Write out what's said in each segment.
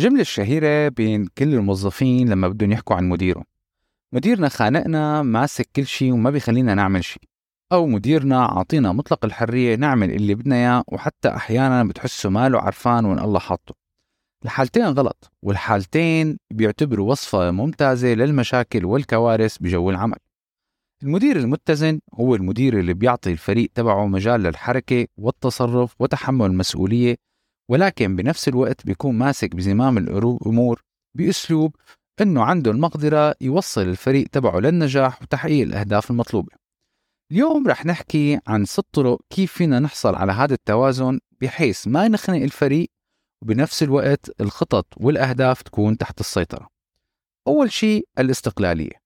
الجملة الشهيرة بين كل الموظفين لما بدهم يحكوا عن مديرهم. مديرنا خانقنا ماسك كل شيء وما بيخلينا نعمل شيء أو مديرنا عاطينا مطلق الحرية نعمل اللي بدنا إياه وحتى أحيانا بتحسه ماله عرفان وإن الله حاطه. الحالتين غلط والحالتين بيعتبروا وصفة ممتازة للمشاكل والكوارث بجو العمل. المدير المتزن هو المدير اللي بيعطي الفريق تبعه مجال للحركة والتصرف وتحمل المسؤولية ولكن بنفس الوقت بيكون ماسك بزمام الأمور بأسلوب أنه عنده المقدرة يوصل الفريق تبعه للنجاح وتحقيق الأهداف المطلوبة. اليوم رح نحكي عن ست طرق كيف فينا نحصل على هذا التوازن بحيث ما نخنق الفريق وبنفس الوقت الخطط والأهداف تكون تحت السيطرة. أول شيء الاستقلالية.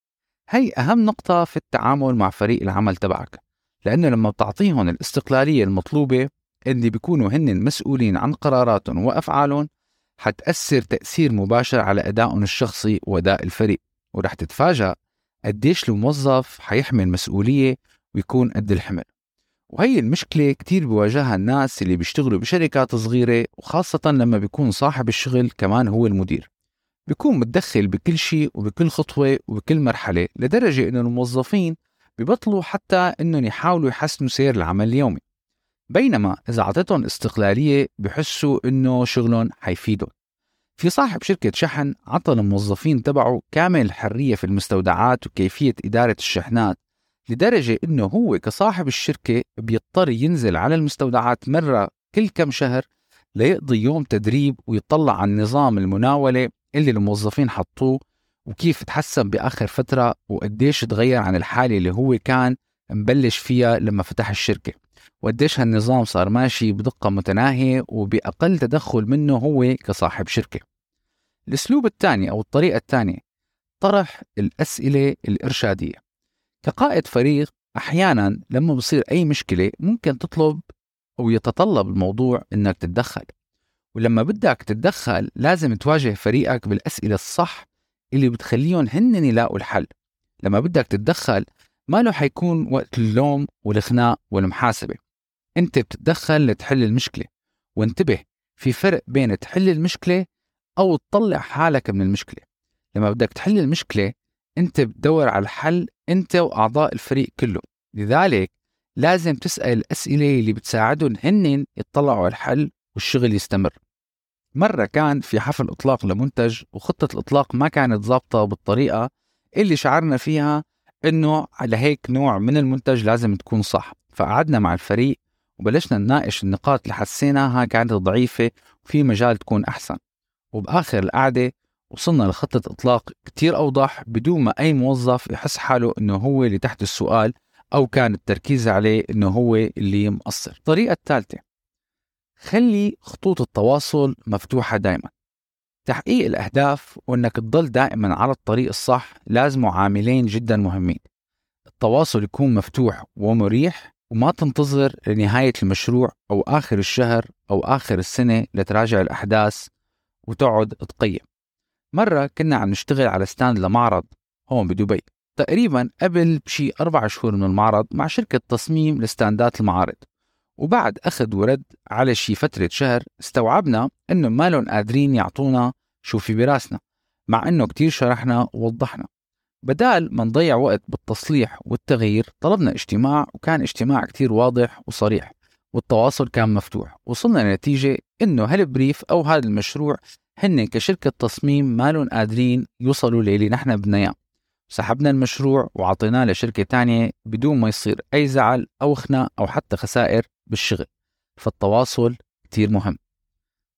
هي أهم نقطة في التعامل مع فريق العمل تبعك لأنه لما بتعطيهم الاستقلالية المطلوبة اللي بيكونوا هن مسؤولين عن قراراتهم وأفعالهم حتأثر تأثير مباشر على أدائهم الشخصي وأداء الفريق. ورح تتفاجأ قديش الموظف حيحمل مسؤولية ويكون قد الحمل. وهي المشكلة كتير بواجهها الناس اللي بيشتغلوا بشركات صغيرة وخاصة لما بيكون صاحب الشغل كمان هو المدير. بيكون متدخل بكل شيء وبكل خطوة وبكل مرحلة لدرجة إنه الموظفين ببطلوا حتى إنهم يحاولوا يحسنوا سير العمل اليومي. بينما إذا أعطيتهم استقلالية بحسوا إنه شغلهم حيفيدهم. في صاحب شركة شحن عطى الموظفين تبعه كامل الحرية في المستودعات وكيفية إدارة الشحنات لدرجة إنه هو كصاحب الشركة بيضطر ينزل على المستودعات مرة كل كم شهر ليقضي يوم تدريب ويطلع عن نظام المناولة اللي الموظفين حطوه وكيف تحسن بآخر فترة وقديش تغير عن الحالة اللي هو كان مبلش فيها لما فتح الشركة. وقديش هالنظام صار ماشي بدقة متناهية وبأقل تدخل منه هو كصاحب شركة. الأسلوب الثاني أو الطريقة الثانية طرح الأسئلة الإرشادية. كقائد فريق أحيانا لما بصير أي مشكلة ممكن تطلب أو يتطلب الموضوع إنك تتدخل. ولما بدك تتدخل لازم تواجه فريقك بالأسئلة الصح اللي بتخليهم هن يلاقوا الحل. لما بدك تتدخل ما له حيكون وقت اللوم والخناق والمحاسبة؟ أنت بتتدخل لتحل المشكلة وانتبه في فرق بين تحل المشكلة أو تطلع حالك من المشكلة. لما بدك تحل المشكلة أنت بتدور على الحل أنت وأعضاء الفريق كله. لذلك لازم تسأل الأسئلة اللي بتساعدهم هن يطلعوا على الحل والشغل يستمر. مرة كان في حفل إطلاق لمنتج وخطة الإطلاق ما كانت ظابطة بالطريقة اللي شعرنا فيها إنه على هيك نوع من المنتج لازم تكون صح. فقعدنا مع الفريق وبلشنا نناقش النقاط اللي حسيناها كانت ضعيفة وفي مجال تكون أحسن. وبآخر القعدة وصلنا لخطة إطلاق كتير أوضح بدون ما أي موظف يحس حاله إنه هو اللي تحت السؤال أو كان التركيز عليه إنه هو اللي مقصر الطريقة الثالثة خلي خطوط التواصل مفتوحة دائما تحقيق الأهداف وإنك تضل دائما على الطريق الصح لازمه عاملين جدا مهمين. التواصل يكون مفتوح ومريح وما تنتظر لنهاية المشروع أو آخر الشهر أو آخر السنة لتراجع الأحداث وتقعد تقيم. مرة كنا عم نشتغل على ستاند لمعرض هون بدبي. تقريبا قبل بشي أربع شهور من المعرض مع شركة تصميم لستاندات المعارض. وبعد أخذ ورد على شي فترة شهر استوعبنا إنه ما لهم قادرين يعطونا شو في براسنا مع إنه كتير شرحنا ووضحنا. بدال ما نضيع وقت بالتصليح والتغيير طلبنا اجتماع وكان اجتماع كتير واضح وصريح والتواصل كان مفتوح وصلنا لنتيجة إنه هالبريف أو هذا المشروع هن كشركة تصميم ما لهم قادرين يوصلوا للي نحن بدنا إياه سحبنا المشروع وعطيناه لشركة تانية بدون ما يصير أي زعل أو خناق أو حتى خسائر بالشغل. فالتواصل كتير مهم.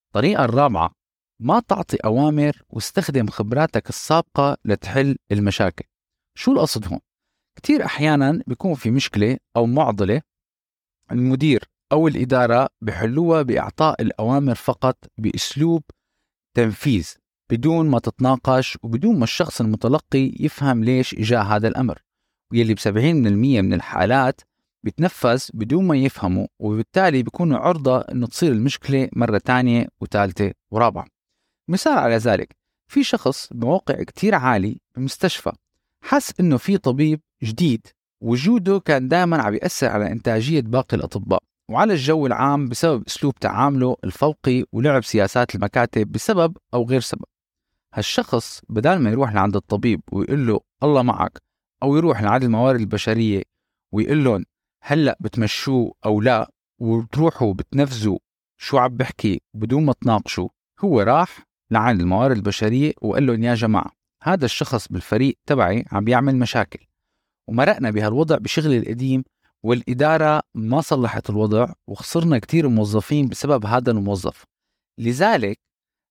الطريقة الرابعة ما تعطي أوامر واستخدم خبراتك السابقة لتحل المشاكل. شو القصد هون؟ كتير أحيانا بيكون في مشكلة أو معضلة المدير أو الإدارة بحلوها بإعطاء الأوامر فقط بأسلوب تنفيذ بدون ما تتناقش وبدون ما الشخص المتلقي يفهم ليش إجا هذا الأمر. واللي ب 70% من الحالات بيتنفذ بدون ما يفهموا وبالتالي بيكونوا عرضة إنه تصير المشكلة مرة تانية وثالثة ورابعة. مثال على ذلك في شخص بموقع كتير عالي بمستشفى حس إنه في طبيب جديد وجوده كان دائما عم يأثر على إنتاجية باقي الأطباء وعلى الجو العام بسبب أسلوب تعامله الفوقي ولعب سياسات المكاتب بسبب أو غير سبب. هالشخص بدال ما يروح لعند الطبيب ويقول له الله معك أو يروح لعند الموارد البشرية ويقول لهم هلأ بتمشوه أو لا؟ وتروحوا بتنفذوا شو عم بحكي بدون ما تناقشوا. هو راح لعند الموارد البشرية وقال لهم يا جماعة هذا الشخص بالفريق تبعي عم بيعمل مشاكل. ومرقنا بهالوضع بشغل القديم والإدارة ما صلحت الوضع وخسرنا كتير موظفين بسبب هذا الموظف. لذلك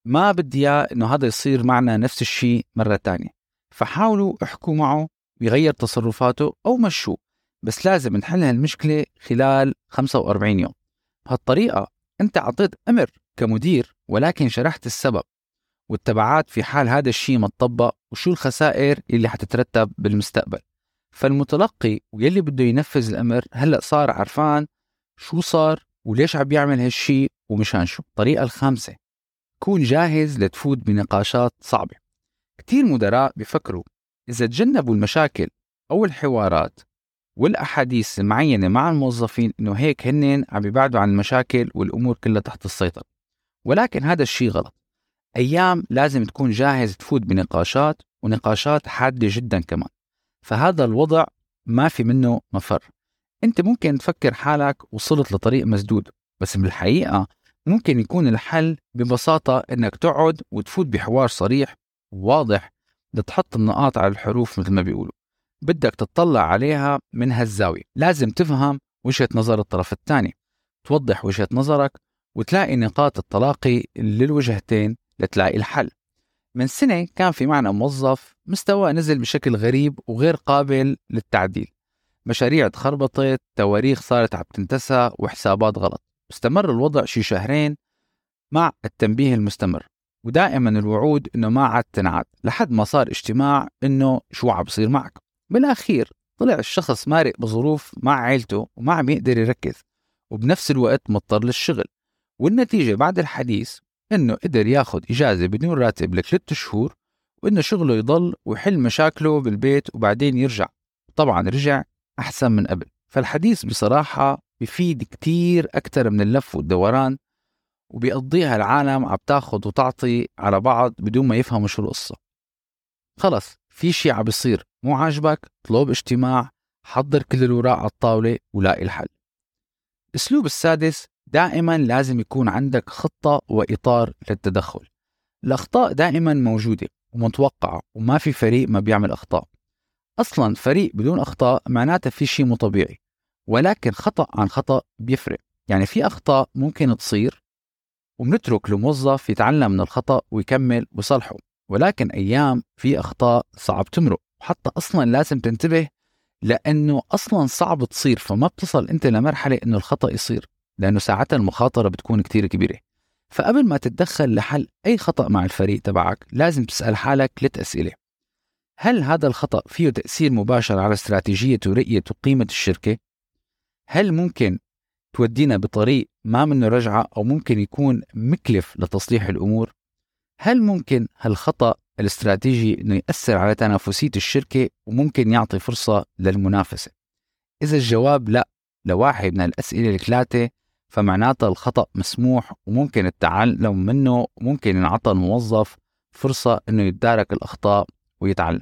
ما بدي إياه إنه هذا يصير معنا نفس الشيء مرة تانية. فحاولوا احكوا معه يغير تصرفاته أو مشوه بس لازم نحل هالمشكلة خلال 45 يوم. بهالطريقة أنت أعطيت أمر كمدير ولكن شرحت السبب. والتبعات في حال هذا الشيء ما تطبق وشو الخسائر اللي حتترتب بالمستقبل؟ فالمتلقي واللي بده ينفذ الأمر هلأ صار عرفان شو صار وليش عم يعمل هالشيء ومشان شو؟ الطريقة الخامسة كون جاهز لتفوت بنقاشات صعبة. كتير مدراء بيفكروا إذا تجنبوا المشاكل أو الحوارات والأحاديث المعينة مع الموظفين إنه هيك هن عم يبعدوا عن المشاكل والأمور كلها تحت السيطرة. ولكن هذا الشيء غلط. أيام لازم تكون جاهز تفوت بنقاشات ونقاشات حادة جدا كمان. فهذا الوضع ما في منه مفر. أنت ممكن تفكر حالك وصلت لطريق مسدود بس بالحقيقة ممكن يكون الحل ببساطة إنك تقعد وتفوت بحوار صريح وواضح لتحط النقاط على الحروف مثل ما بيقولوا. بدك تطلع عليها من هالزاوية. لازم تفهم وجهة نظر الطرف الثاني. توضح وجهة نظرك وتلاقي نقاط التلاقي للوجهتين لتلاقي الحل. من سنة كان في معنا موظف مستواه نزل بشكل غريب وغير قابل للتعديل. مشاريع تخربطت تواريخ صارت عم تنتسى وحسابات غلط. استمر الوضع شي شهرين مع التنبيه المستمر. ودائما الوعود إنه ما عاد تنعاد لحد ما صار اجتماع إنه شو عم بصير معك. بالأخير طلع الشخص مارق بظروف مع عيلته وما عم يقدر يركز وبنفس الوقت مضطر للشغل. والنتيجة بعد الحديث إنه قدر ياخد إجازة بدون راتب لثلاث شهور وإنه شغله يضل ويحل مشاكله بالبيت وبعدين يرجع. طبعا رجع أحسن من قبل. فالحديث بصراحة بفيد كتير أكتر من اللف والدوران وبيقضيها العالم عم تاخد وتعطي على بعض بدون ما يفهموا شو القصة. خلص في شي عم بيصير. مو عاجبك؟ طلب اجتماع حضر كل الوراق على الطاولة ولاقي الحل. الأسلوب السادس دائما لازم يكون عندك خطة وإطار للتدخل. الأخطاء دائما موجودة ومتوقعة وما في فريق ما بيعمل أخطاء. أصلا فريق بدون أخطاء معناته في شيء مو طبيعي ولكن خطأ عن خطأ بيفرق. يعني في أخطاء ممكن تصير وبنترك لموظف يتعلم من الخطأ ويكمل ويصلحه ولكن أيام في أخطاء صعب تمرق. وحتى أصلا لازم تنتبه لأنه أصلا صعب تصير فما بتصل أنت لمرحلة أنه الخطأ يصير. لأنه ساعتها المخاطرة بتكون كتير كبيرة فقبل ما تتدخل لحل أي خطأ مع الفريق تبعك لازم تسأل حالك ثلاث أسئلة هل هذا الخطأ فيه تأثير مباشر على استراتيجية ورؤية وقيمة الشركة؟ هل ممكن تودينا بطريق ما منه رجعة أو ممكن يكون مكلف لتصليح الأمور؟ هل ممكن هالخطأ الاستراتيجي إنه يأثر على تنافسية الشركة وممكن يعطي فرصة للمنافسة؟ إذا الجواب لا لواحد من الأسئلة الثلاثة فمعناتها الخطأ مسموح وممكن التعلم منه وممكن ينعطى الموظف فرصة إنه يتدارك الأخطاء ويتعلم.